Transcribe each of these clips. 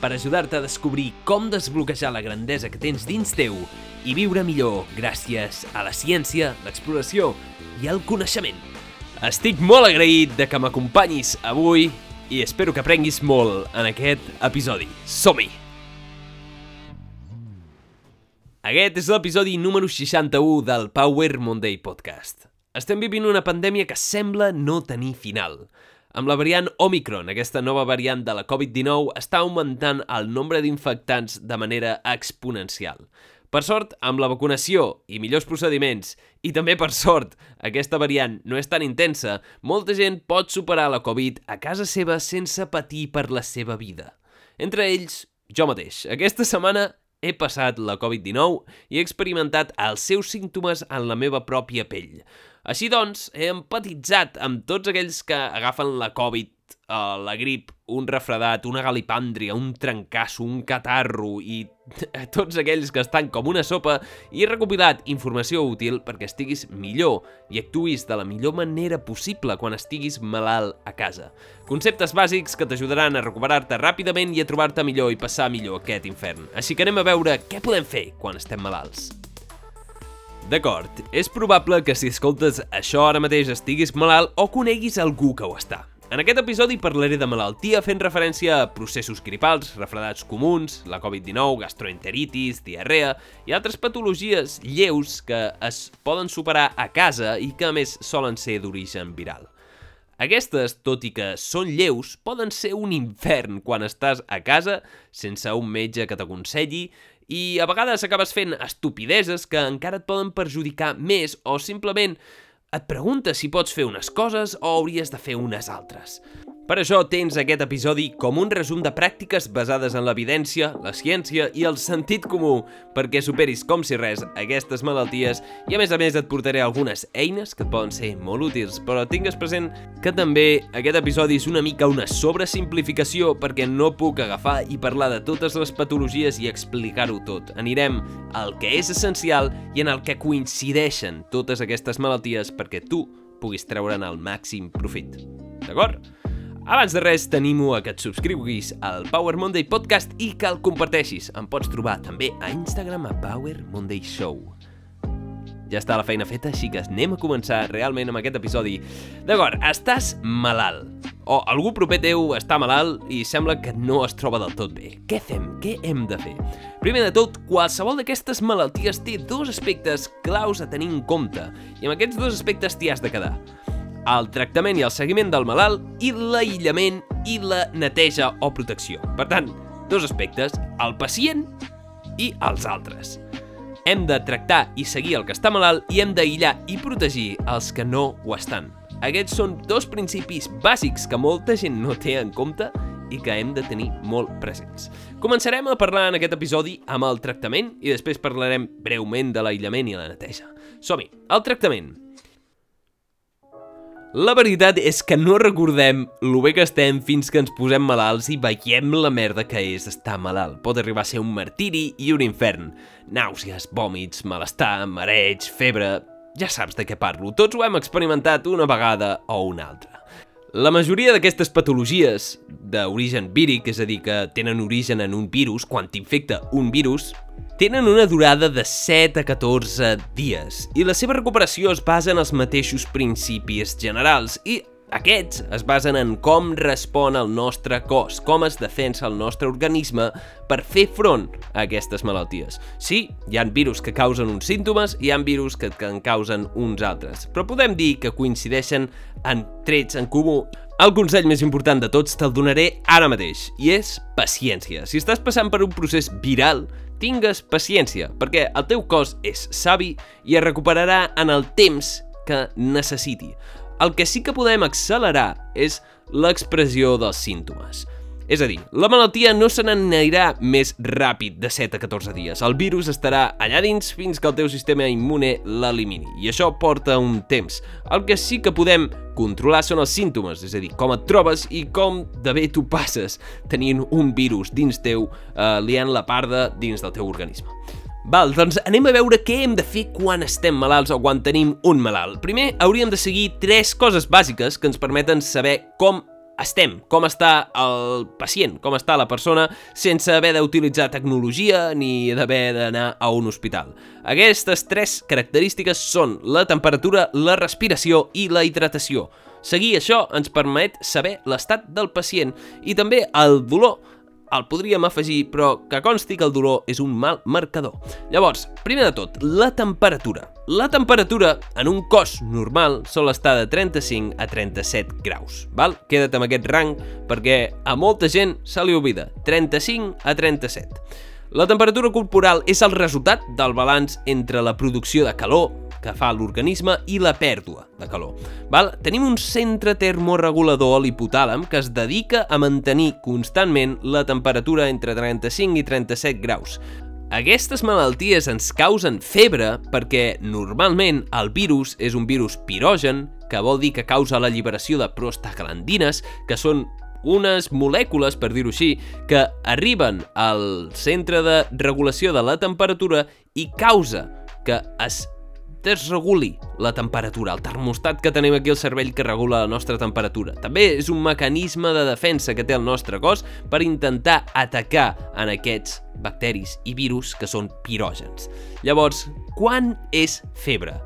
per ajudar-te a descobrir com desbloquejar la grandesa que tens dins teu i viure millor gràcies a la ciència, l'exploració i el coneixement. Estic molt agraït de que m'acompanyis avui i espero que aprenguis molt en aquest episodi. Som-hi! Aquest és l'episodi número 61 del Power Monday Podcast. Estem vivint una pandèmia que sembla no tenir final. Amb la variant Omicron, aquesta nova variant de la Covid-19 està augmentant el nombre d'infectants de manera exponencial. Per sort, amb la vacunació i millors procediments, i també per sort, aquesta variant no és tan intensa, molta gent pot superar la Covid a casa seva sense patir per la seva vida. Entre ells, jo mateix. Aquesta setmana he passat la Covid-19 i he experimentat els seus símptomes en la meva pròpia pell. Així doncs, he empatitzat amb tots aquells que agafen la Covid uh, la grip, un refredat, una galipàndria, un trencasso, un catarro i tots aquells que estan com una sopa i he recopilat informació útil perquè estiguis millor i actuïs de la millor manera possible quan estiguis malalt a casa. Conceptes bàsics que t'ajudaran a recuperar-te ràpidament i a trobar-te millor i passar millor aquest infern. Així que anem a veure què podem fer quan estem malalts. D'acord, és probable que si escoltes això ara mateix estiguis malalt o coneguis algú que ho està. En aquest episodi parlaré de malaltia fent referència a processos gripals, refredats comuns, la Covid-19, gastroenteritis, diarrea i altres patologies lleus que es poden superar a casa i que a més solen ser d'origen viral. Aquestes, tot i que són lleus, poden ser un infern quan estàs a casa sense un metge que t'aconselli i a vegades acabes fent estupideses que encara et poden perjudicar més o simplement et preguntes si pots fer unes coses o hauries de fer unes altres. Per això tens aquest episodi com un resum de pràctiques basades en l'evidència, la ciència i el sentit comú perquè superis com si res aquestes malalties i a més a més et portaré algunes eines que et poden ser molt útils, però tingues present que també aquest episodi és una mica una sobresimplificació perquè no puc agafar i parlar de totes les patologies i explicar-ho tot. Anirem al que és essencial i en el que coincideixen totes aquestes malalties perquè tu puguis treure'n el màxim profit. D'acord? Abans de res, t'animo a que et subscriguis al Power Monday Podcast i que el comparteixis. Em pots trobar també a Instagram a Power Monday Show. Ja està la feina feta, així que anem a començar realment amb aquest episodi. D'acord, estàs malalt. O algú proper teu està malalt i sembla que no es troba del tot bé. Què fem? Què hem de fer? Primer de tot, qualsevol d'aquestes malalties té dos aspectes claus a tenir en compte. I amb aquests dos aspectes t'hi has de quedar el tractament i el seguiment del malalt i l'aïllament i la neteja o protecció. Per tant, dos aspectes, el pacient i els altres. Hem de tractar i seguir el que està malalt i hem d'aïllar i protegir els que no ho estan. Aquests són dos principis bàsics que molta gent no té en compte i que hem de tenir molt presents. Començarem a parlar en aquest episodi amb el tractament i després parlarem breument de l'aïllament i la neteja. Som-hi! El tractament. La veritat és que no recordem lo bé que estem fins que ens posem malalts i veiem la merda que és estar malalt. Pot arribar a ser un martiri i un infern. Nàusees, vòmits, malestar, mareig, febre... Ja saps de què parlo, tots ho hem experimentat una vegada o una altra. La majoria d'aquestes patologies d'origen víric, és a dir, que tenen origen en un virus, quan t'infecta un virus, tenen una durada de 7 a 14 dies. I la seva recuperació es basa en els mateixos principis generals i aquests es basen en com respon el nostre cos, com es defensa el nostre organisme per fer front a aquestes malalties. Sí, hi han virus que causen uns símptomes i hi han virus que en causen uns altres, però podem dir que coincideixen en trets en comú. El consell més important de tots te'l donaré ara mateix, i és paciència. Si estàs passant per un procés viral, tingues paciència, perquè el teu cos és savi i es recuperarà en el temps que necessiti. El que sí que podem accelerar és l'expressió dels símptomes. És a dir, la malaltia no se n'anirà més ràpid de 7 a 14 dies. El virus estarà allà dins fins que el teu sistema immune l'elimini, i això porta un temps. El que sí que podem controlar són els símptomes, és a dir, com et trobes i com de bé tu passes tenint un virus dins teu, eh, liant la parda dins del teu organisme. Val, doncs anem a veure què hem de fer quan estem malalts o quan tenim un malalt. Primer, hauríem de seguir tres coses bàsiques que ens permeten saber com estem, com està el pacient, com està la persona, sense haver d'utilitzar tecnologia ni d'haver d'anar a un hospital. Aquestes tres característiques són la temperatura, la respiració i la hidratació. Seguir això ens permet saber l'estat del pacient i també el dolor el podríem afegir, però que consti que el dolor és un mal marcador. Llavors, primer de tot, la temperatura. La temperatura en un cos normal sol estar de 35 a 37 graus, val? Queda't amb aquest rang perquè a molta gent se li oblida. 35 a 37. La temperatura corporal és el resultat del balanç entre la producció de calor, que fa l'organisme i la pèrdua de calor. Val? Tenim un centre termorregulador a l'hipotàlam que es dedica a mantenir constantment la temperatura entre 35 i 37 graus. Aquestes malalties ens causen febre perquè normalment el virus és un virus pirogen, que vol dir que causa l'alliberació de prostaglandines, que són unes molècules, per dir-ho així, que arriben al centre de regulació de la temperatura i causa que es desreguli la temperatura, el termostat que tenim aquí al cervell que regula la nostra temperatura. També és un mecanisme de defensa que té el nostre cos per intentar atacar en aquests bacteris i virus que són pirògens. Llavors, quan és febre?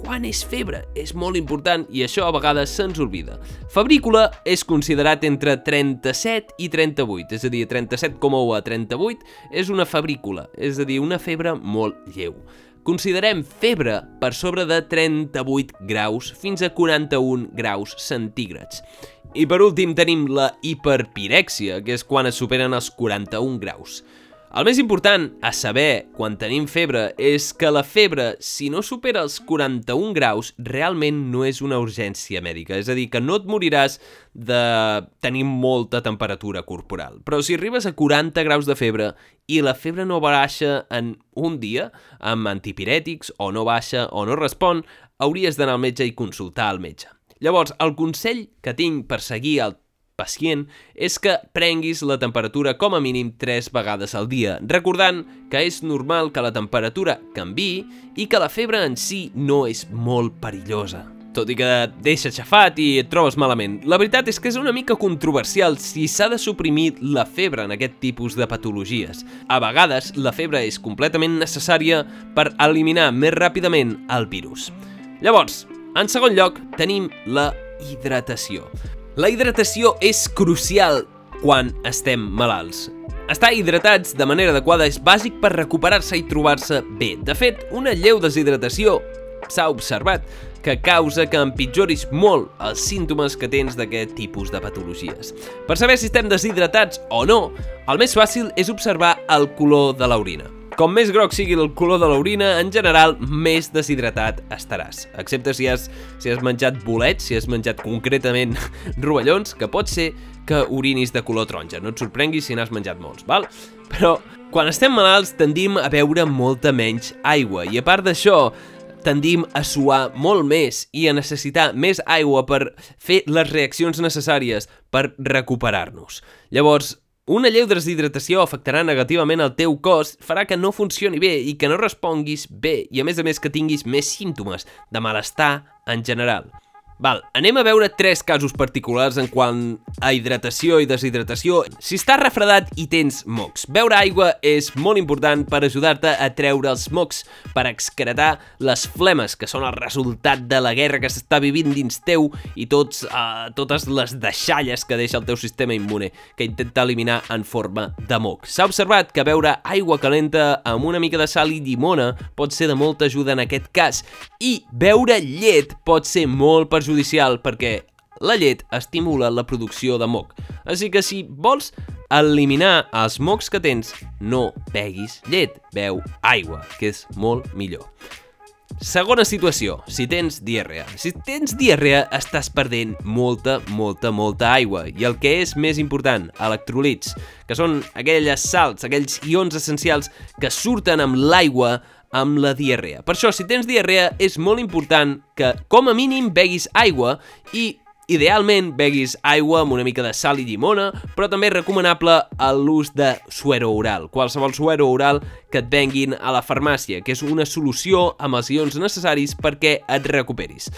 Quan és febre? És molt important i això a vegades se'ns oblida. Fabrícula és considerat entre 37 i 38, és a dir, 37,1 a 38 és una fabrícula, és a dir, una febre molt lleu. Considerem febre per sobre de 38 graus fins a 41 graus centígrads. I per últim tenim la hiperpirèxia, que és quan es superen els 41 graus. El més important a saber quan tenim febre és que la febre, si no supera els 41 graus, realment no és una urgència mèdica. És a dir, que no et moriràs de tenir molta temperatura corporal. Però si arribes a 40 graus de febre i la febre no baixa en un dia, amb antipirètics, o no baixa o no respon, hauries d'anar al metge i consultar el metge. Llavors, el consell que tinc per seguir el pacient és que prenguis la temperatura com a mínim 3 vegades al dia, recordant que és normal que la temperatura canvi i que la febre en si no és molt perillosa tot i que et deixa xafat i et trobes malament. La veritat és que és una mica controversial si s'ha de suprimir la febre en aquest tipus de patologies. A vegades, la febre és completament necessària per eliminar més ràpidament el virus. Llavors, en segon lloc, tenim la hidratació. La hidratació és crucial quan estem malalts. Estar hidratats de manera adequada és bàsic per recuperar-se i trobar-se bé. De fet, una lleu deshidratació s'ha observat que causa que empitjoris molt els símptomes que tens d'aquest tipus de patologies. Per saber si estem deshidratats o no, el més fàcil és observar el color de l'orina. Com més groc sigui el color de l'orina, en general, més deshidratat estaràs. Excepte si has, si has menjat bolets, si has menjat concretament rovellons, que pot ser que urinis de color taronja. No et sorprenguis si n'has menjat molts, val? Però quan estem malalts tendim a beure molta menys aigua i a part d'això tendim a suar molt més i a necessitar més aigua per fer les reaccions necessàries per recuperar-nos. Llavors, una lleu deshidratació afectarà negativament el teu cos, farà que no funcioni bé i que no responguis bé i a més a més que tinguis més símptomes de malestar en general. Val, anem a veure tres casos particulars en quant a hidratació i deshidratació. Si estàs refredat i tens mocs, beure aigua és molt important per ajudar-te a treure els mocs, per excretar les flemes, que són el resultat de la guerra que s'està vivint dins teu i tots, uh, totes les deixalles que deixa el teu sistema immune, que intenta eliminar en forma de moc. S'ha observat que beure aigua calenta amb una mica de sal i llimona pot ser de molta ajuda en aquest cas, i beure llet pot ser molt perjudicial perjudicial perquè la llet estimula la producció de moc. Així que si vols eliminar els mocs que tens, no beguis llet, beu aigua, que és molt millor. Segona situació, si tens diarrea. Si tens diarrea, estàs perdent molta, molta, molta aigua. I el que és més important, electrolits, que són aquelles salts, aquells ions essencials que surten amb l'aigua amb la diarrea. Per això, si tens diarrea, és molt important que, com a mínim, beguis aigua i Idealment, beguis aigua amb una mica de sal i llimona, però també és recomanable l'ús de suero oral, qualsevol suero oral que et venguin a la farmàcia, que és una solució amb els ions necessaris perquè et recuperis.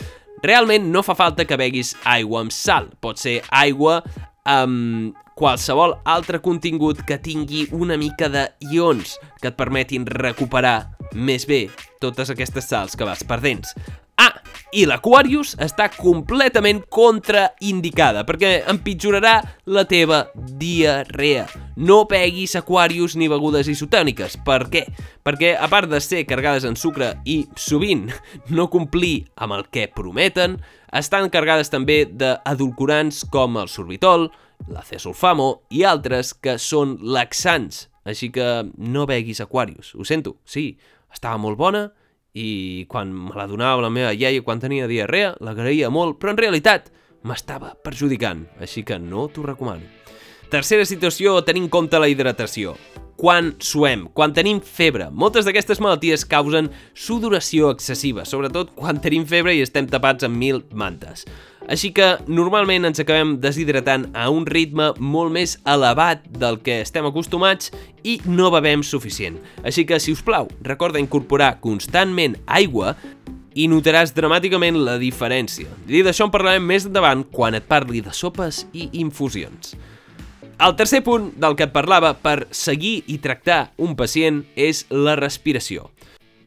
Realment no fa falta que beguis aigua amb sal, pot ser aigua amb qualsevol altre contingut que tingui una mica de ions que et permetin recuperar més bé totes aquestes sals que vas perdent. Ah, i l'Aquarius està completament contraindicada perquè empitjorarà la teva diarrea. No peguis Aquarius ni begudes isotòniques. Per què? Perquè, a part de ser carregades en sucre i, sovint, no complir amb el que prometen, estan carregades també d'adulcorants com el sorbitol, la cesulfamo i altres que són laxants. Així que no beguis Aquarius. Ho sento, sí, estava molt bona, i quan me la donava la meva iaia quan tenia diarrea, l'agraïa molt, però en realitat m'estava perjudicant, així que no t'ho recomano. Tercera situació, tenir en compte la hidratació. Quan suem, quan tenim febre. Moltes d'aquestes malalties causen sudoració excessiva, sobretot quan tenim febre i estem tapats amb mil mantes. Així que normalment ens acabem deshidratant a un ritme molt més elevat del que estem acostumats i no bevem suficient. Així que, si us plau, recorda incorporar constantment aigua i notaràs dramàticament la diferència. I d'això en parlarem més endavant quan et parli de sopes i infusions. El tercer punt del que et parlava per seguir i tractar un pacient és la respiració.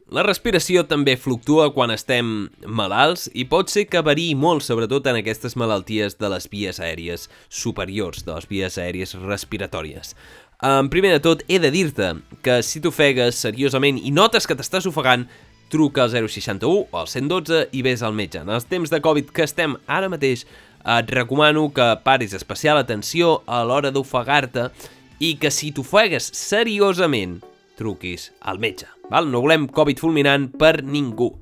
La respiració també fluctua quan estem malalts i pot ser que variï molt, sobretot en aquestes malalties de les vies aèries superiors, de les vies aèries respiratòries. En primer de tot, he de dir-te que si t'ofegues seriosament i notes que t'estàs ofegant, truca al 061 o al 112 i vés al metge. En els temps de Covid que estem ara mateix, et recomano que paris especial atenció a l'hora d'ofegar-te i que si t'ofegues seriosament, truquis al metge. Val? No volem Covid fulminant per ningú.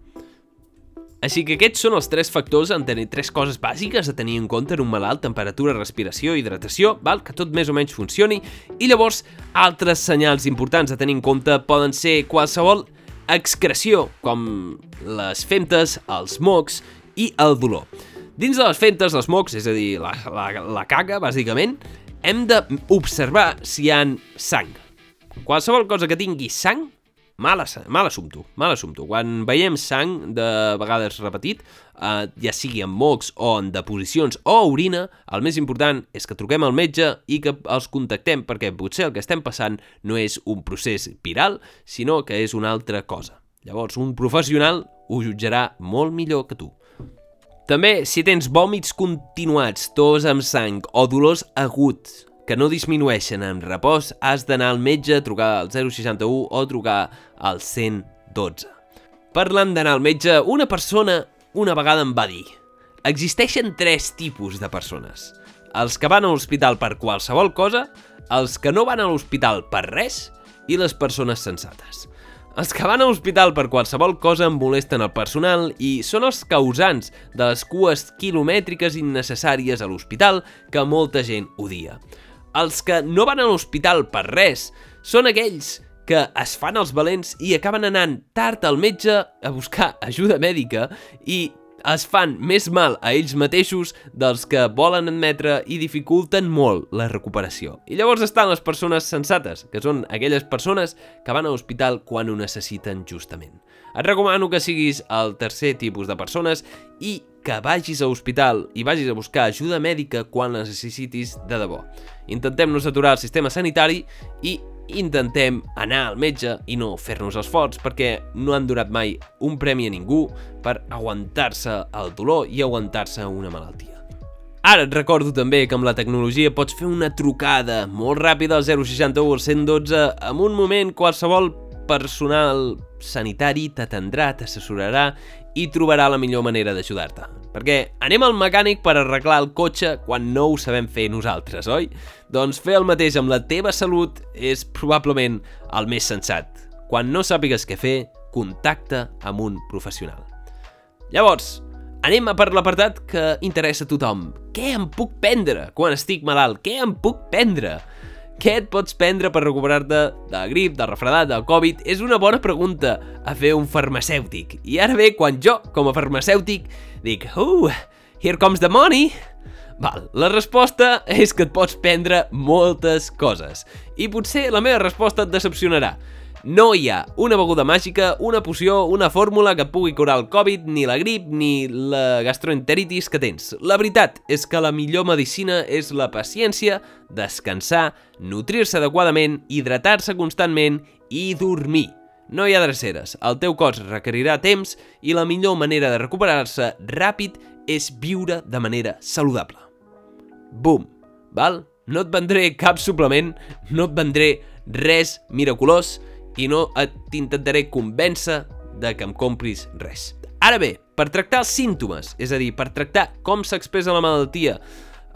Així que aquests són els tres factors en tenir tres coses bàsiques a tenir en compte en un malalt, temperatura, respiració, hidratació, val? que tot més o menys funcioni, i llavors altres senyals importants a tenir en compte poden ser qualsevol excreció, com les femtes, els mocs i el dolor. Dins de les femtes, els mocs, és a dir, la, la, la caga, bàsicament, hem d'observar si hi han sang. Qualsevol cosa que tingui sang mal, mal assumpto, mal assumpto. Quan veiem sang, de vegades repetit, eh, ja sigui en mocs o en deposicions o orina, el més important és que truquem al metge i que els contactem perquè potser el que estem passant no és un procés viral, sinó que és una altra cosa. Llavors, un professional ho jutjarà molt millor que tu. També, si tens vòmits continuats, tos amb sang o dolors aguts, que no disminueixen en repòs, has d'anar al metge, trucar al 061 o trucar al 112. Parlant d'anar al metge, una persona una vegada em va dir Existeixen tres tipus de persones. Els que van a l'hospital per qualsevol cosa, els que no van a l'hospital per res i les persones sensates. Els que van a l'hospital per qualsevol cosa molesten el personal i són els causants de les cues quilomètriques innecessàries a l'hospital que molta gent odia. Els que no van a l'hospital per res són aquells que es fan els valents i acaben anant tard al metge a buscar ajuda mèdica i es fan més mal a ells mateixos dels que volen admetre i dificulten molt la recuperació. I llavors estan les persones sensates, que són aquelles persones que van a l'hospital quan ho necessiten justament. Et recomano que siguis el tercer tipus de persones i que vagis a l'hospital i vagis a buscar ajuda mèdica quan necessitis de debò. Intentem no saturar el sistema sanitari i intentem anar al metge i no fer-nos els forts perquè no han donat mai un premi a ningú per aguantar-se el dolor i aguantar-se una malaltia. Ara et recordo també que amb la tecnologia pots fer una trucada molt ràpida al 061 al 112 en un moment qualsevol personal sanitari t'atendrà, t'assessorarà i trobarà la millor manera d'ajudar-te. Perquè anem al mecànic per arreglar el cotxe quan no ho sabem fer nosaltres, oi? Doncs fer el mateix amb la teva salut és probablement el més sensat. Quan no sàpigues què fer, contacte amb un professional. Llavors, anem a per l'apartat que interessa a tothom. Què em puc prendre quan estic malalt? Què em puc prendre? Què et pots prendre per recuperar-te de grip, del refredat, del Covid? És una bona pregunta a fer un farmacèutic. I ara bé, quan jo, com a farmacèutic, dic Uh, here comes the money! Val, la resposta és que et pots prendre moltes coses. I potser la meva resposta et decepcionarà. No hi ha una beguda màgica, una poció, una fórmula que pugui curar el Covid, ni la grip, ni la gastroenteritis que tens. La veritat és que la millor medicina és la paciència, descansar, nutrir-se adequadament, hidratar-se constantment i dormir. No hi ha dreceres, el teu cos requerirà temps i la millor manera de recuperar-se ràpid és viure de manera saludable. Bum, val? No et vendré cap suplement, no et vendré res miraculós, i no t'intentaré convèncer de que em compris res. Ara bé, per tractar els símptomes, és a dir, per tractar com s'expressa la malaltia,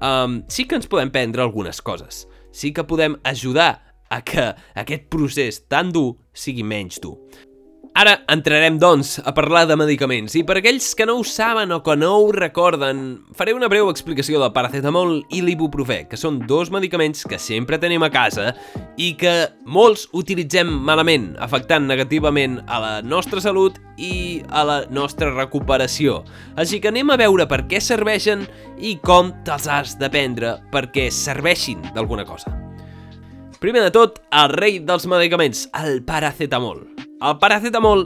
um, sí que ens podem prendre algunes coses. Sí que podem ajudar a que aquest procés tan dur sigui menys dur. Ara entrarem, doncs, a parlar de medicaments i per aquells que no ho saben o que no ho recorden, faré una breu explicació del paracetamol i l'ibuprofè, que són dos medicaments que sempre tenim a casa i que molts utilitzem malament, afectant negativament a la nostra salut i a la nostra recuperació. Així que anem a veure per què serveixen i com te'ls has de prendre perquè serveixin d'alguna cosa. Primer de tot, el rei dels medicaments, el paracetamol. El paracetamol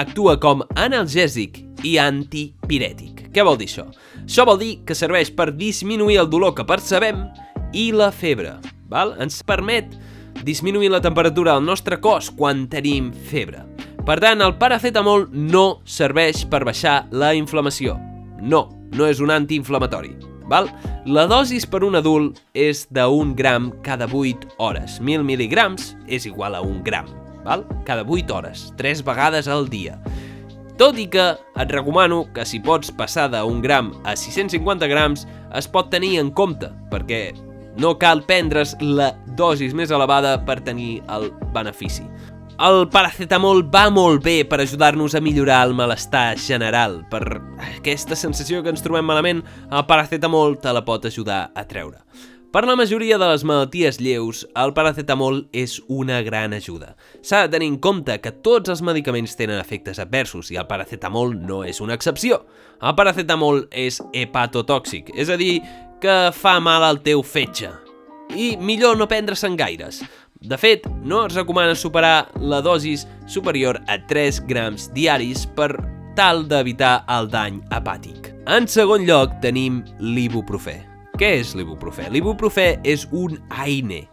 actua com analgèsic i antipirètic. Què vol dir això? Això vol dir que serveix per disminuir el dolor que percebem i la febre. Val? Ens permet disminuir la temperatura del nostre cos quan tenim febre. Per tant, el paracetamol no serveix per baixar la inflamació. No, no és un antiinflamatori. Val? La dosis per un adult és de 1 gram cada 8 hores. 1.000 mil·ligrams és igual a 1 gram val? cada 8 hores, 3 vegades al dia. Tot i que et recomano que si pots passar d'un gram a 650 grams es pot tenir en compte, perquè no cal prendre's la dosis més elevada per tenir el benefici. El paracetamol va molt bé per ajudar-nos a millorar el malestar general. Per aquesta sensació que ens trobem malament, el paracetamol te la pot ajudar a treure. Per la majoria de les malalties lleus, el paracetamol és una gran ajuda. S'ha de tenir en compte que tots els medicaments tenen efectes adversos i el paracetamol no és una excepció. El paracetamol és hepatotòxic, és a dir, que fa mal al teu fetge. I millor no prendre-se'n gaires. De fet, no es recomana superar la dosis superior a 3 grams diaris per tal d'evitar el dany hepàtic. En segon lloc tenim l'ibuprofè. Què és l'ibuprofè? L'ibuprofè és un AINE,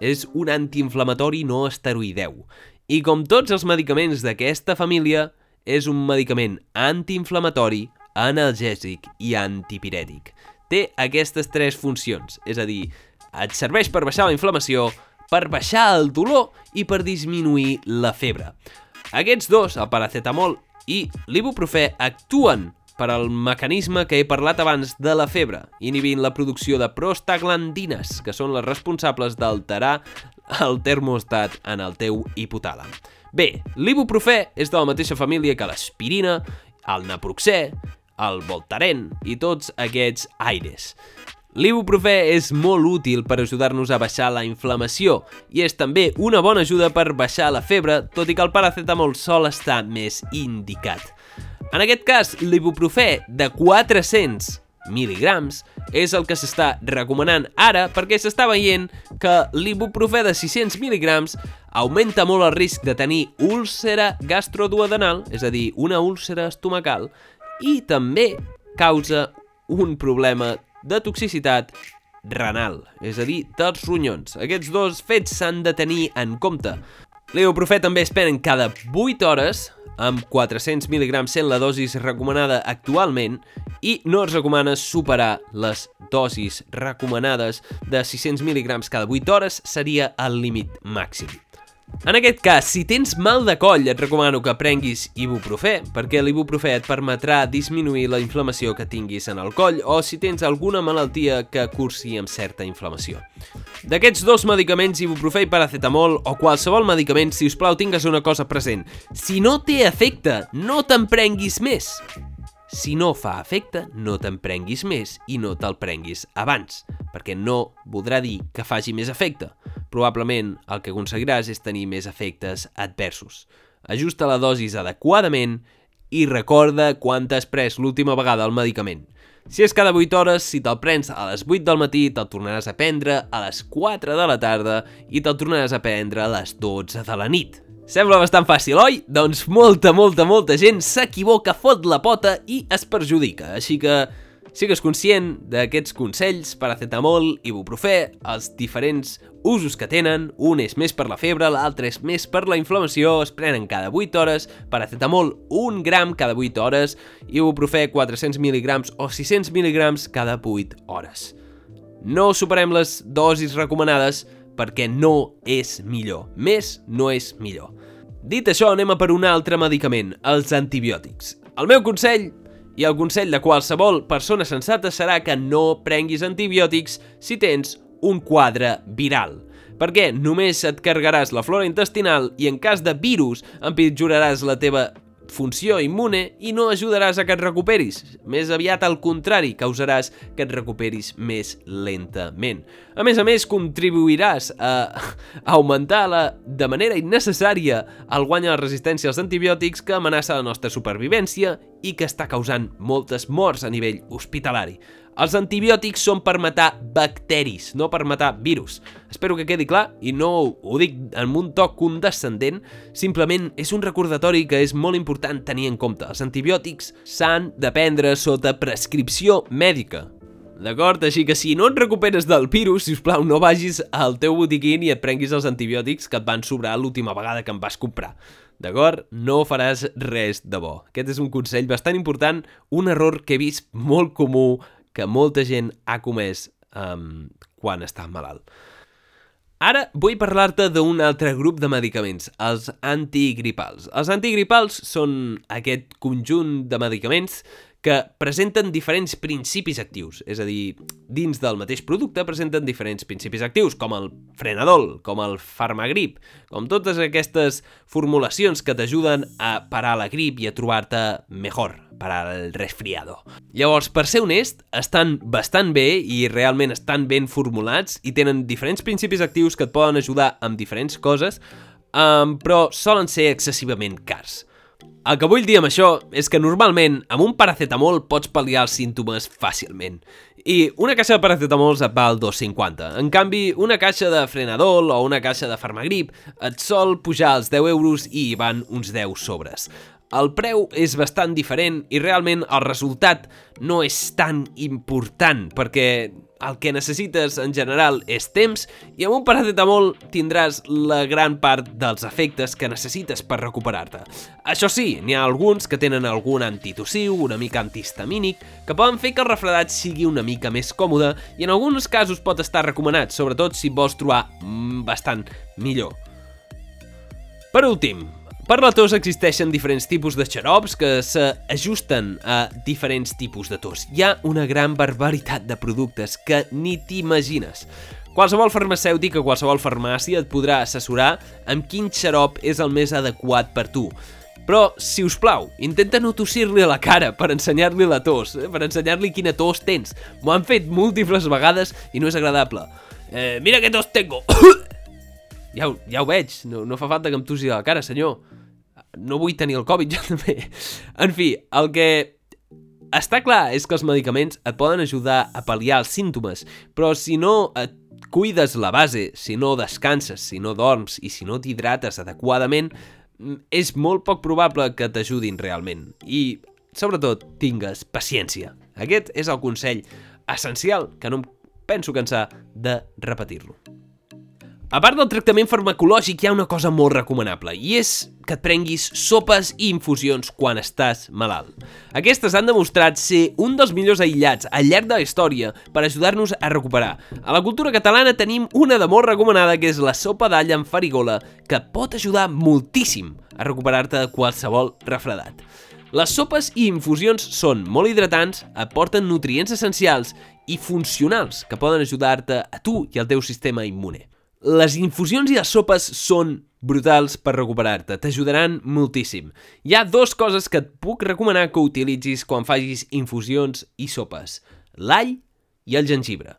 és un antiinflamatori no esteroideu. I com tots els medicaments d'aquesta família, és un medicament antiinflamatori, analgèsic i antipirètic. Té aquestes tres funcions, és a dir, et serveix per baixar la inflamació, per baixar el dolor i per disminuir la febre. Aquests dos, el paracetamol i l'ibuprofè, actuen per al mecanisme que he parlat abans de la febre, inhibint la producció de prostaglandines, que són les responsables d'alterar el termostat en el teu hipotàlam. Bé, l'ibuprofè és de la mateixa família que l'aspirina, el naproxè, el voltaren i tots aquests aires. L'ibuprofè és molt útil per ajudar-nos a baixar la inflamació i és també una bona ajuda per baixar la febre, tot i que el paracetamol sol estar més indicat. En aquest cas, l'ibuprofè de 400 mil·ligrams és el que s'està recomanant ara perquè s'està veient que l'ibuprofè de 600 mil·ligrams augmenta molt el risc de tenir úlcera gastroduodenal, és a dir, una úlcera estomacal, i també causa un problema de toxicitat renal, és a dir, dels ronyons. Aquests dos fets s'han de tenir en compte. L'ibuprofè també es prenen cada 8 hores amb 400 mg sent la dosis recomanada actualment i no es recomana superar les dosis recomanades de 600 mg cada 8 hores seria el límit màxim. En aquest cas, si tens mal de coll, et recomano que prenguis ibuprofè, perquè l'ibuprofè et permetrà disminuir la inflamació que tinguis en el coll o si tens alguna malaltia que cursi amb certa inflamació. D'aquests dos medicaments, ibuprofè i paracetamol, o qualsevol medicament, si us plau, tingues una cosa present. Si no té efecte, no te'n prenguis més. Si no fa efecte, no te'n prenguis més i no te'l prenguis abans, perquè no voldrà dir que faci més efecte. Probablement el que aconseguiràs és tenir més efectes adversos. Ajusta la dosis adequadament i recorda quan t'has pres l'última vegada el medicament. Si és cada 8 hores, si te'l prens a les 8 del matí, te'l tornaràs a prendre a les 4 de la tarda i te'l tornaràs a prendre a les 12 de la nit. Sembla bastant fàcil, oi? Doncs molta, molta, molta gent s'equivoca, fot la pota i es perjudica. Així que Sigues conscient d'aquests consells, paracetamol, ibuprofè, els diferents usos que tenen, un és més per la febre, l'altre és més per la inflamació, es prenen cada 8 hores, paracetamol 1 gram cada 8 hores, ibuprofè 400 mg o 600 mg cada 8 hores. No superem les dosis recomanades perquè no és millor. Més no és millor. Dit això, anem a per un altre medicament, els antibiòtics. El meu consell i el consell de qualsevol persona sensata serà que no prenguis antibiòtics si tens un quadre viral. Perquè només et cargaràs la flora intestinal i en cas de virus empitjoraràs la teva funció immune i no ajudaràs a que et recuperis. Més aviat al contrari, causaràs que et recuperis més lentament. A més a més, contribuiràs a augmentar la, de manera innecessària el guany a la resistència als antibiòtics que amenaça la nostra supervivència i que està causant moltes morts a nivell hospitalari. Els antibiòtics són per matar bacteris, no per matar virus. Espero que quedi clar i no ho dic en un toc condescendent, simplement és un recordatori que és molt important tenir en compte. Els antibiòtics s'han de prendre sota prescripció mèdica. D'acord? Així que si no et recuperes del virus, si us plau, no vagis al teu botiquín i et prenguis els antibiòtics que et van sobrar l'última vegada que em vas comprar. D'acord? No faràs res de bo. Aquest és un consell bastant important, un error que he vist molt comú que molta gent ha comès um, quan està malalt. Ara vull parlar-te d'un altre grup de medicaments, els antigripals. Els antigripals són aquest conjunt de medicaments que presenten diferents principis actius, és a dir, dins del mateix producte presenten diferents principis actius, com el frenadol, com el farmagrip, com totes aquestes formulacions que t'ajuden a parar la grip i a trobar-te millor, parar el resfriado. Llavors, per ser honest, estan bastant bé i realment estan ben formulats i tenen diferents principis actius que et poden ajudar amb diferents coses, um, però solen ser excessivament cars. El que vull dir amb això és que normalment amb un paracetamol pots pal·liar els símptomes fàcilment. I una caixa de paracetamols et val 2,50. En canvi, una caixa de frenadol o una caixa de farmagrip et sol pujar els 10 euros i hi van uns 10 sobres. El preu és bastant diferent i realment el resultat no és tan important perquè el que necessites en general és temps i amb un paracetamol tindràs la gran part dels efectes que necessites per recuperar-te. Això sí, n'hi ha alguns que tenen algun antitossiu, una mica antihistamínic, que poden fer que el refredat sigui una mica més còmode i en alguns casos pot estar recomanat, sobretot si vols trobar mm, bastant millor. Per últim, per la tos existeixen diferents tipus de xarops que s'ajusten a diferents tipus de tos. Hi ha una gran barbaritat de productes que ni t'imagines. Qualsevol farmacèutic o qualsevol farmàcia et podrà assessorar amb quin xarop és el més adequat per tu. Però, si us plau, intenta no tossir-li a la cara per ensenyar-li la tos, eh? per ensenyar-li quina tos tens. M'ho han fet múltiples vegades i no és agradable. Eh, mira que tos tengo! Ja ho, ja ho veig, no, no fa falta que em tossi a la cara, senyor. No vull tenir el Covid, jo també. En fi, el que està clar és que els medicaments et poden ajudar a pal·liar els símptomes, però si no et cuides la base, si no descanses, si no dorms i si no t'hidrates adequadament, mm, és molt poc probable que t'ajudin realment. I, sobretot, tingues paciència. Aquest és el consell essencial que no em penso cansar de repetir-lo. A part del tractament farmacològic, hi ha una cosa molt recomanable, i és que et prenguis sopes i infusions quan estàs malalt. Aquestes han demostrat ser un dels millors aïllats al llarg de la història per ajudar-nos a recuperar. A la cultura catalana tenim una de molt recomanada que és la sopa d'all amb farigola, que pot ajudar moltíssim a recuperar-te de qualsevol refredat. Les sopes i infusions són molt hidratants, aporten nutrients essencials i funcionals que poden ajudar-te a tu i al teu sistema immune. Les infusions i les sopes són brutals per recuperar-te, t'ajudaran moltíssim. Hi ha dues coses que et puc recomanar que utilitzis quan facis infusions i sopes. L'all i el gengibre.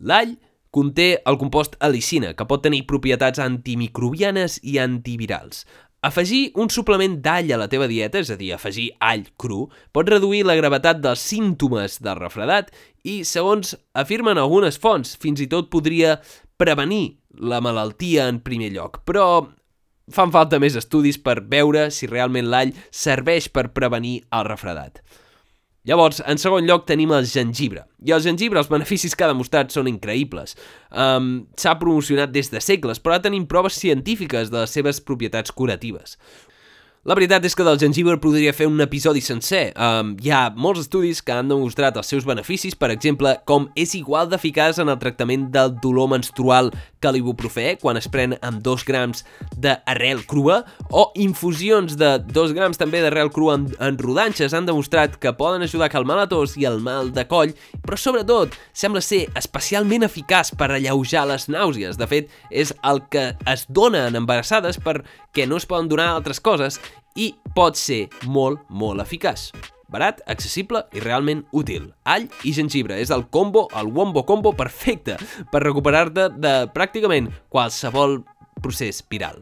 L'all conté el compost alicina, que pot tenir propietats antimicrobianes i antivirals. Afegir un suplement d'all a la teva dieta, és a dir, afegir all cru, pot reduir la gravetat dels símptomes del refredat i, segons afirmen algunes fonts, fins i tot podria prevenir la malaltia en primer lloc. Però fan falta més estudis per veure si realment l'all serveix per prevenir el refredat. Llavors, en segon lloc tenim el gengibre. I el gengibre, els beneficis que ha demostrat són increïbles. Um, S'ha promocionat des de segles, però ara tenim proves científiques de les seves propietats curatives. La veritat és que del gengibre podria fer un episodi sencer. Um, hi ha molts estudis que han demostrat els seus beneficis, per exemple, com és igual d'eficaç en el tractament del dolor menstrual que l'ibuprofè, quan es pren amb 2 grams d'arrel crua, o infusions de 2 grams també d'arrel crua en, en rodanxes han demostrat que poden ajudar a calmar la tos i el mal de coll, però sobretot sembla ser especialment eficaç per alleujar les nàusees. De fet, és el que es dona en embarassades perquè no es poden donar altres coses i pot ser molt, molt eficaç. Barat, accessible i realment útil. All i gengibre és el combo, el wombo combo perfecte per recuperar-te de pràcticament qualsevol procés viral.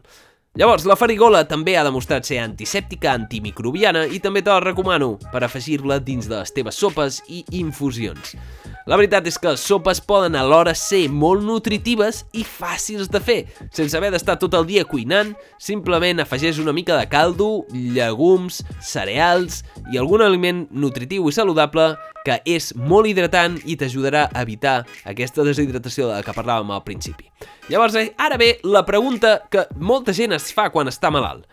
Llavors, la farigola també ha demostrat ser antisèptica, antimicrobiana i també te la recomano per afegir-la dins de les teves sopes i infusions. La veritat és que les sopes poden alhora ser molt nutritives i fàcils de fer. Sense haver d'estar tot el dia cuinant, simplement afegeix una mica de caldo, llegums, cereals i algun aliment nutritiu i saludable que és molt hidratant i t'ajudarà a evitar aquesta deshidratació de la que parlàvem al principi. Llavors, eh, ara ve la pregunta que molta gent es fa quan està malalt.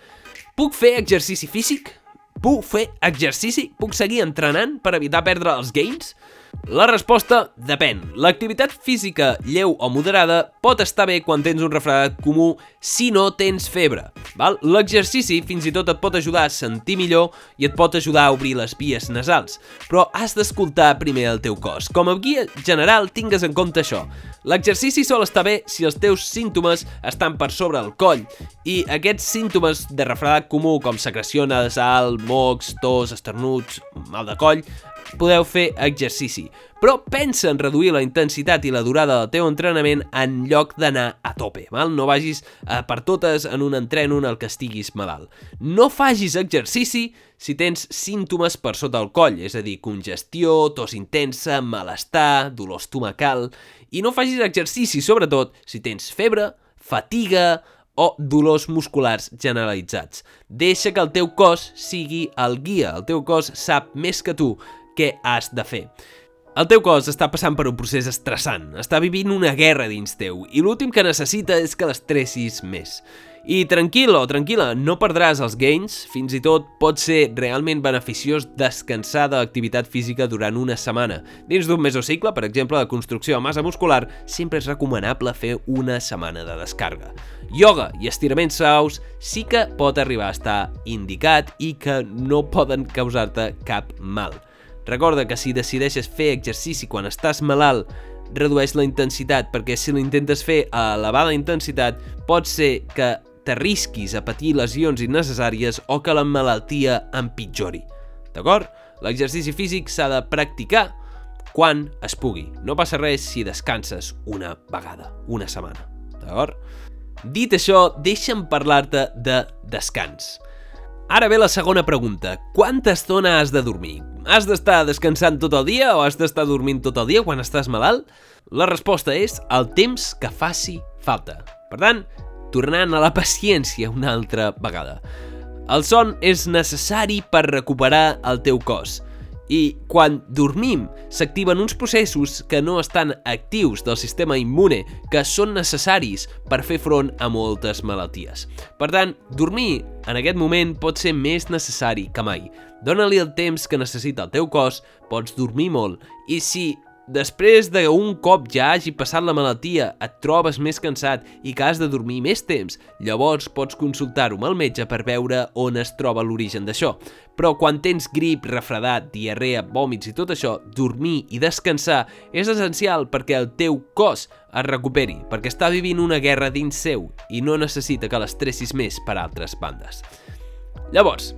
Puc fer exercici físic? Puc fer exercici? Puc seguir entrenant per evitar perdre els gains? La resposta depèn. L'activitat física lleu o moderada pot estar bé quan tens un refredat comú si no tens febre. L'exercici fins i tot et pot ajudar a sentir millor i et pot ajudar a obrir les vies nasals, però has d'escoltar primer el teu cos. Com a guia general, tingues en compte això. L'exercici sol estar bé si els teus símptomes estan per sobre el coll i aquests símptomes de refredat comú com secreció nasal, mocs, tos, esternuts, mal de coll, podeu fer exercici. Però pensa en reduir la intensitat i la durada del teu entrenament en lloc d'anar a tope. Val? No vagis eh, per totes en un entreno en el que estiguis malalt. No fagis exercici si tens símptomes per sota el coll, és a dir, congestió, tos intensa, malestar, dolor estomacal... I no fagis exercici, sobretot, si tens febre, fatiga o dolors musculars generalitzats. Deixa que el teu cos sigui el guia, el teu cos sap més que tu què has de fer. El teu cos està passant per un procés estressant, està vivint una guerra dins teu i l'últim que necessita és que l'estressis més. I tranquil o tranquil·la, no perdràs els gains, fins i tot pot ser realment beneficiós descansar de l'activitat física durant una setmana. Dins d'un mesocicle, per exemple, de construcció de massa muscular, sempre és recomanable fer una setmana de descarga. Yoga i estiraments suaus sí que pot arribar a estar indicat i que no poden causar-te cap mal. Recorda que si decideixes fer exercici quan estàs malalt, redueix la intensitat, perquè si l'intentes fer a elevada intensitat, pot ser que t'arrisquis a patir lesions innecessàries o que la malaltia empitjori. D'acord? L'exercici físic s'ha de practicar quan es pugui. No passa res si descanses una vegada, una setmana. D'acord? Dit això, deixa'm parlar-te de descans. Ara ve la segona pregunta. Quanta estona has de dormir? Has d'estar descansant tot el dia o has d'estar dormint tot el dia quan estàs malalt? La resposta és el temps que faci falta. Per tant, tornant a la paciència una altra vegada. El son és necessari per recuperar el teu cos. I quan dormim s'activen uns processos que no estan actius del sistema immune que són necessaris per fer front a moltes malalties. Per tant, dormir en aquest moment pot ser més necessari que mai. Dóna-li el temps que necessita el teu cos, pots dormir molt i si després d'un cop ja hagi passat la malaltia, et trobes més cansat i que has de dormir més temps, llavors pots consultar-ho amb el metge per veure on es troba l'origen d'això. Però quan tens grip, refredat, diarrea, vòmits i tot això, dormir i descansar és essencial perquè el teu cos es recuperi, perquè està vivint una guerra dins seu i no necessita que l'estressis més per altres bandes. Llavors,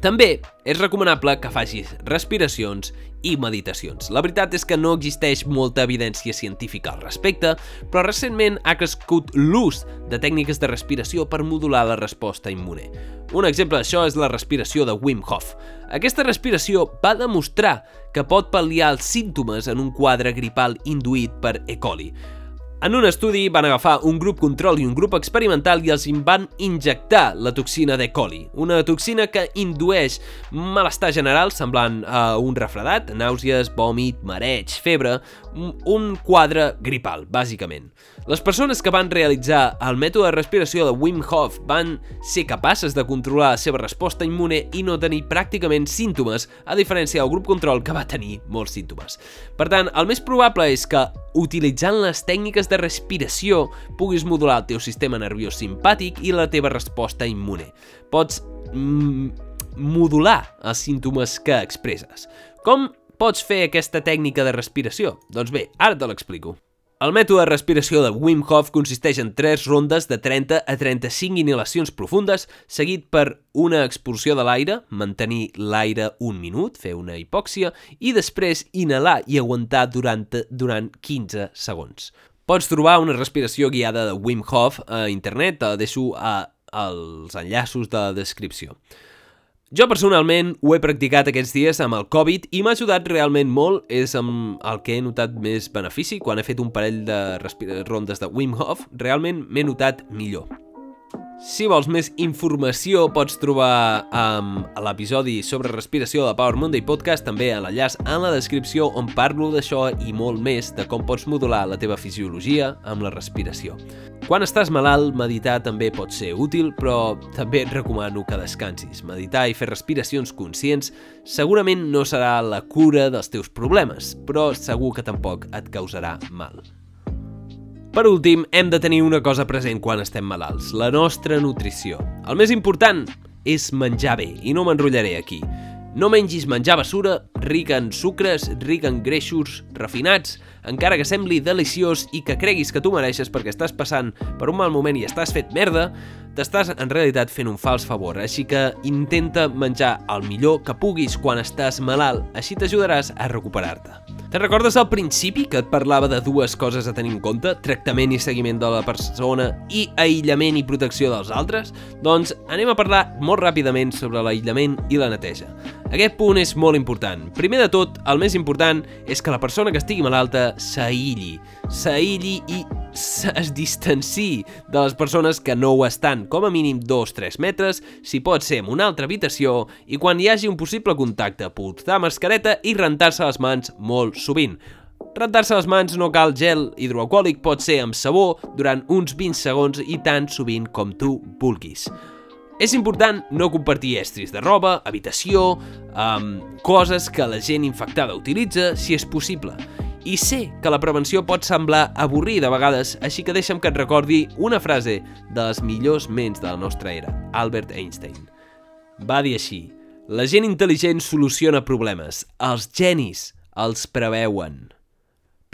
també és recomanable que facis respiracions i meditacions. La veritat és que no existeix molta evidència científica al respecte, però recentment ha crescut l'ús de tècniques de respiració per modular la resposta immune. Un exemple d'això és la respiració de Wim Hof. Aquesta respiració va demostrar que pot pal·liar els símptomes en un quadre gripal induït per E. coli, en un estudi van agafar un grup control i un grup experimental i els van injectar la toxina de coli, una toxina que indueix malestar general semblant a un refredat, nàusees, vòmit, mareig, febre, un quadre gripal, bàsicament. Les persones que van realitzar el mètode de respiració de Wim Hof van ser capaces de controlar la seva resposta immune i no tenir pràcticament símptomes, a diferència del grup control que va tenir molts símptomes. Per tant, el més probable és que utilitzant les tècniques de respiració puguis modular el teu sistema nerviós simpàtic i la teva resposta immune. Pots mm, modular els símptomes que expresses. Com pots fer aquesta tècnica de respiració? Doncs bé, ara te l'explico. El mètode de respiració de Wim Hof consisteix en tres rondes de 30 a 35 inhalacions profundes, seguit per una expulsió de l'aire, mantenir l'aire un minut, fer una hipòxia, i després inhalar i aguantar durant, durant 15 segons. Pots trobar una respiració guiada de Wim Hof a internet, te deixo a, als enllaços de la descripció. Jo personalment ho he practicat aquests dies amb el Covid i m'ha ajudat realment molt, és amb el que he notat més benefici. Quan he fet un parell de rondes de Wim Hof, realment m'he notat millor. Si vols més informació pots trobar um, l'episodi sobre respiració de Power Monday Podcast també a l'enllaç en la descripció on parlo d'això i molt més de com pots modular la teva fisiologia amb la respiració. Quan estàs malalt, meditar també pot ser útil, però també et recomano que descansis. Meditar i fer respiracions conscients segurament no serà la cura dels teus problemes, però segur que tampoc et causarà mal. Per últim, hem de tenir una cosa present quan estem malalts, la nostra nutrició. El més important és menjar bé, i no m'enrotllaré aquí. No mengis menjar basura, ric en sucres, ric en greixos refinats, encara que sembli deliciós i que creguis que tu mereixes perquè estàs passant per un mal moment i estàs fet merda, t'estàs en realitat fent un fals favor, així que intenta menjar el millor que puguis quan estàs malalt, així t'ajudaràs a recuperar-te. Te'n recordes al principi que et parlava de dues coses a tenir en compte? Tractament i seguiment de la persona i aïllament i protecció dels altres? Doncs anem a parlar molt ràpidament sobre l'aïllament i la neteja. Aquest punt és molt important. Primer de tot, el més important és que la persona que estigui malalta s'aïlli. S'aïlli i es distanci de les persones que no ho estan, com a mínim 2-3 metres, si pot ser en una altra habitació, i quan hi hagi un possible contacte, portar mascareta i rentar-se les mans molt sovint. Rentar-se les mans no cal gel hidroalcohòlic, pot ser amb sabó durant uns 20 segons i tan sovint com tu vulguis. És important no compartir estris de roba, habitació, amb coses que la gent infectada utilitza, si és possible. I sé que la prevenció pot semblar avorrida a vegades, així que deixa'm que et recordi una frase de les millors ments de la nostra era, Albert Einstein. Va dir així, la gent intel·ligent soluciona problemes, els genis els preveuen.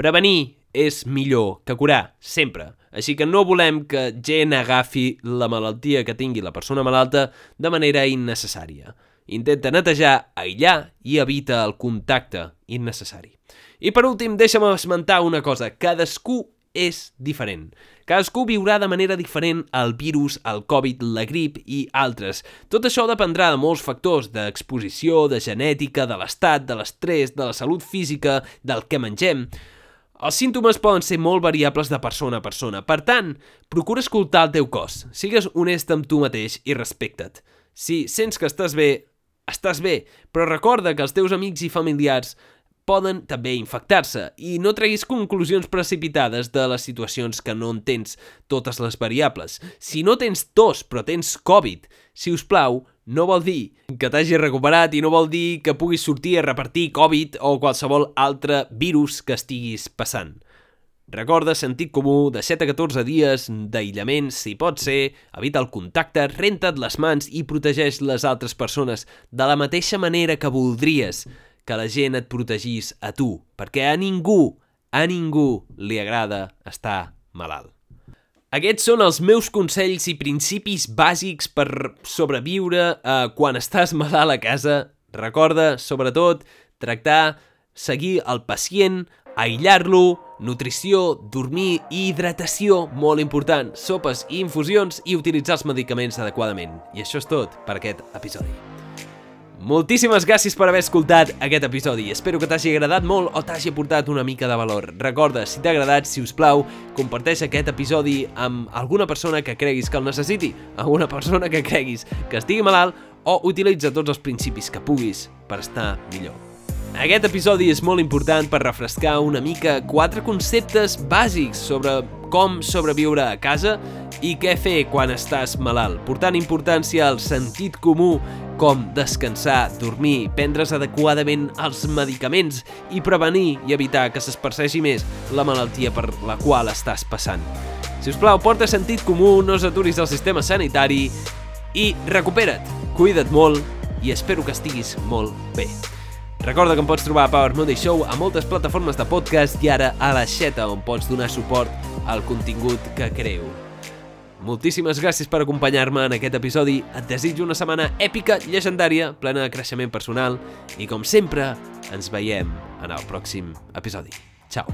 Prevenir és millor que curar, sempre. Així que no volem que gent agafi la malaltia que tingui la persona malalta de manera innecessària. Intenta netejar, aïllar i evita el contacte innecessari. I per últim, deixa'm esmentar una cosa. Cadascú és diferent. Cadascú viurà de manera diferent el virus, el Covid, la grip i altres. Tot això dependrà de molts factors, d'exposició, de genètica, de l'estat, de l'estrès, de la salut física, del que mengem... Els símptomes poden ser molt variables de persona a persona. Per tant, procura escoltar el teu cos. Sigues honest amb tu mateix i respecta't. Si sents que estàs bé, estàs bé, però recorda que els teus amics i familiars poden també infectar-se i no treguis conclusions precipitades de les situacions que no entens totes les variables. Si no tens tos però tens Covid, si us plau, no vol dir que t'hagis recuperat i no vol dir que puguis sortir a repartir Covid o qualsevol altre virus que estiguis passant. Recorda sentit comú de 7 a 14 dies d'aïllament, si pot ser, evita el contacte, renta't les mans i protegeix les altres persones de la mateixa manera que voldries que la gent et protegís a tu, perquè a ningú, a ningú li agrada estar malalt. Aquests són els meus consells i principis bàsics per sobreviure eh, quan estàs malalt a casa. Recorda, sobretot, tractar, seguir el pacient, aïllar-lo, nutrició, dormir i hidratació, molt important, sopes i infusions i utilitzar els medicaments adequadament. I això és tot per aquest episodi. Moltíssimes gràcies per haver escoltat aquest episodi. Espero que t'hagi agradat molt o t'hagi aportat una mica de valor. Recorda, si t'ha agradat, si us plau, comparteix aquest episodi amb alguna persona que creguis que el necessiti, alguna persona que creguis que estigui malalt o utilitza tots els principis que puguis per estar millor. Aquest episodi és molt important per refrescar una mica quatre conceptes bàsics sobre com sobreviure a casa i què fer quan estàs malalt, portant importància al sentit comú com descansar, dormir, prendre's adequadament els medicaments i prevenir i evitar que s'esparceixi més la malaltia per la qual estàs passant. Si us plau, porta sentit comú, no s'aturis al sistema sanitari i recupera't, cuida't molt i espero que estiguis molt bé. Recorda que em pots trobar a Power Monday Show a moltes plataformes de podcast i ara a la xeta on pots donar suport al contingut que creu. Moltíssimes gràcies per acompanyar-me en aquest episodi. Et desitjo una setmana èpica, llegendària, plena de creixement personal i, com sempre, ens veiem en el pròxim episodi. Ciao.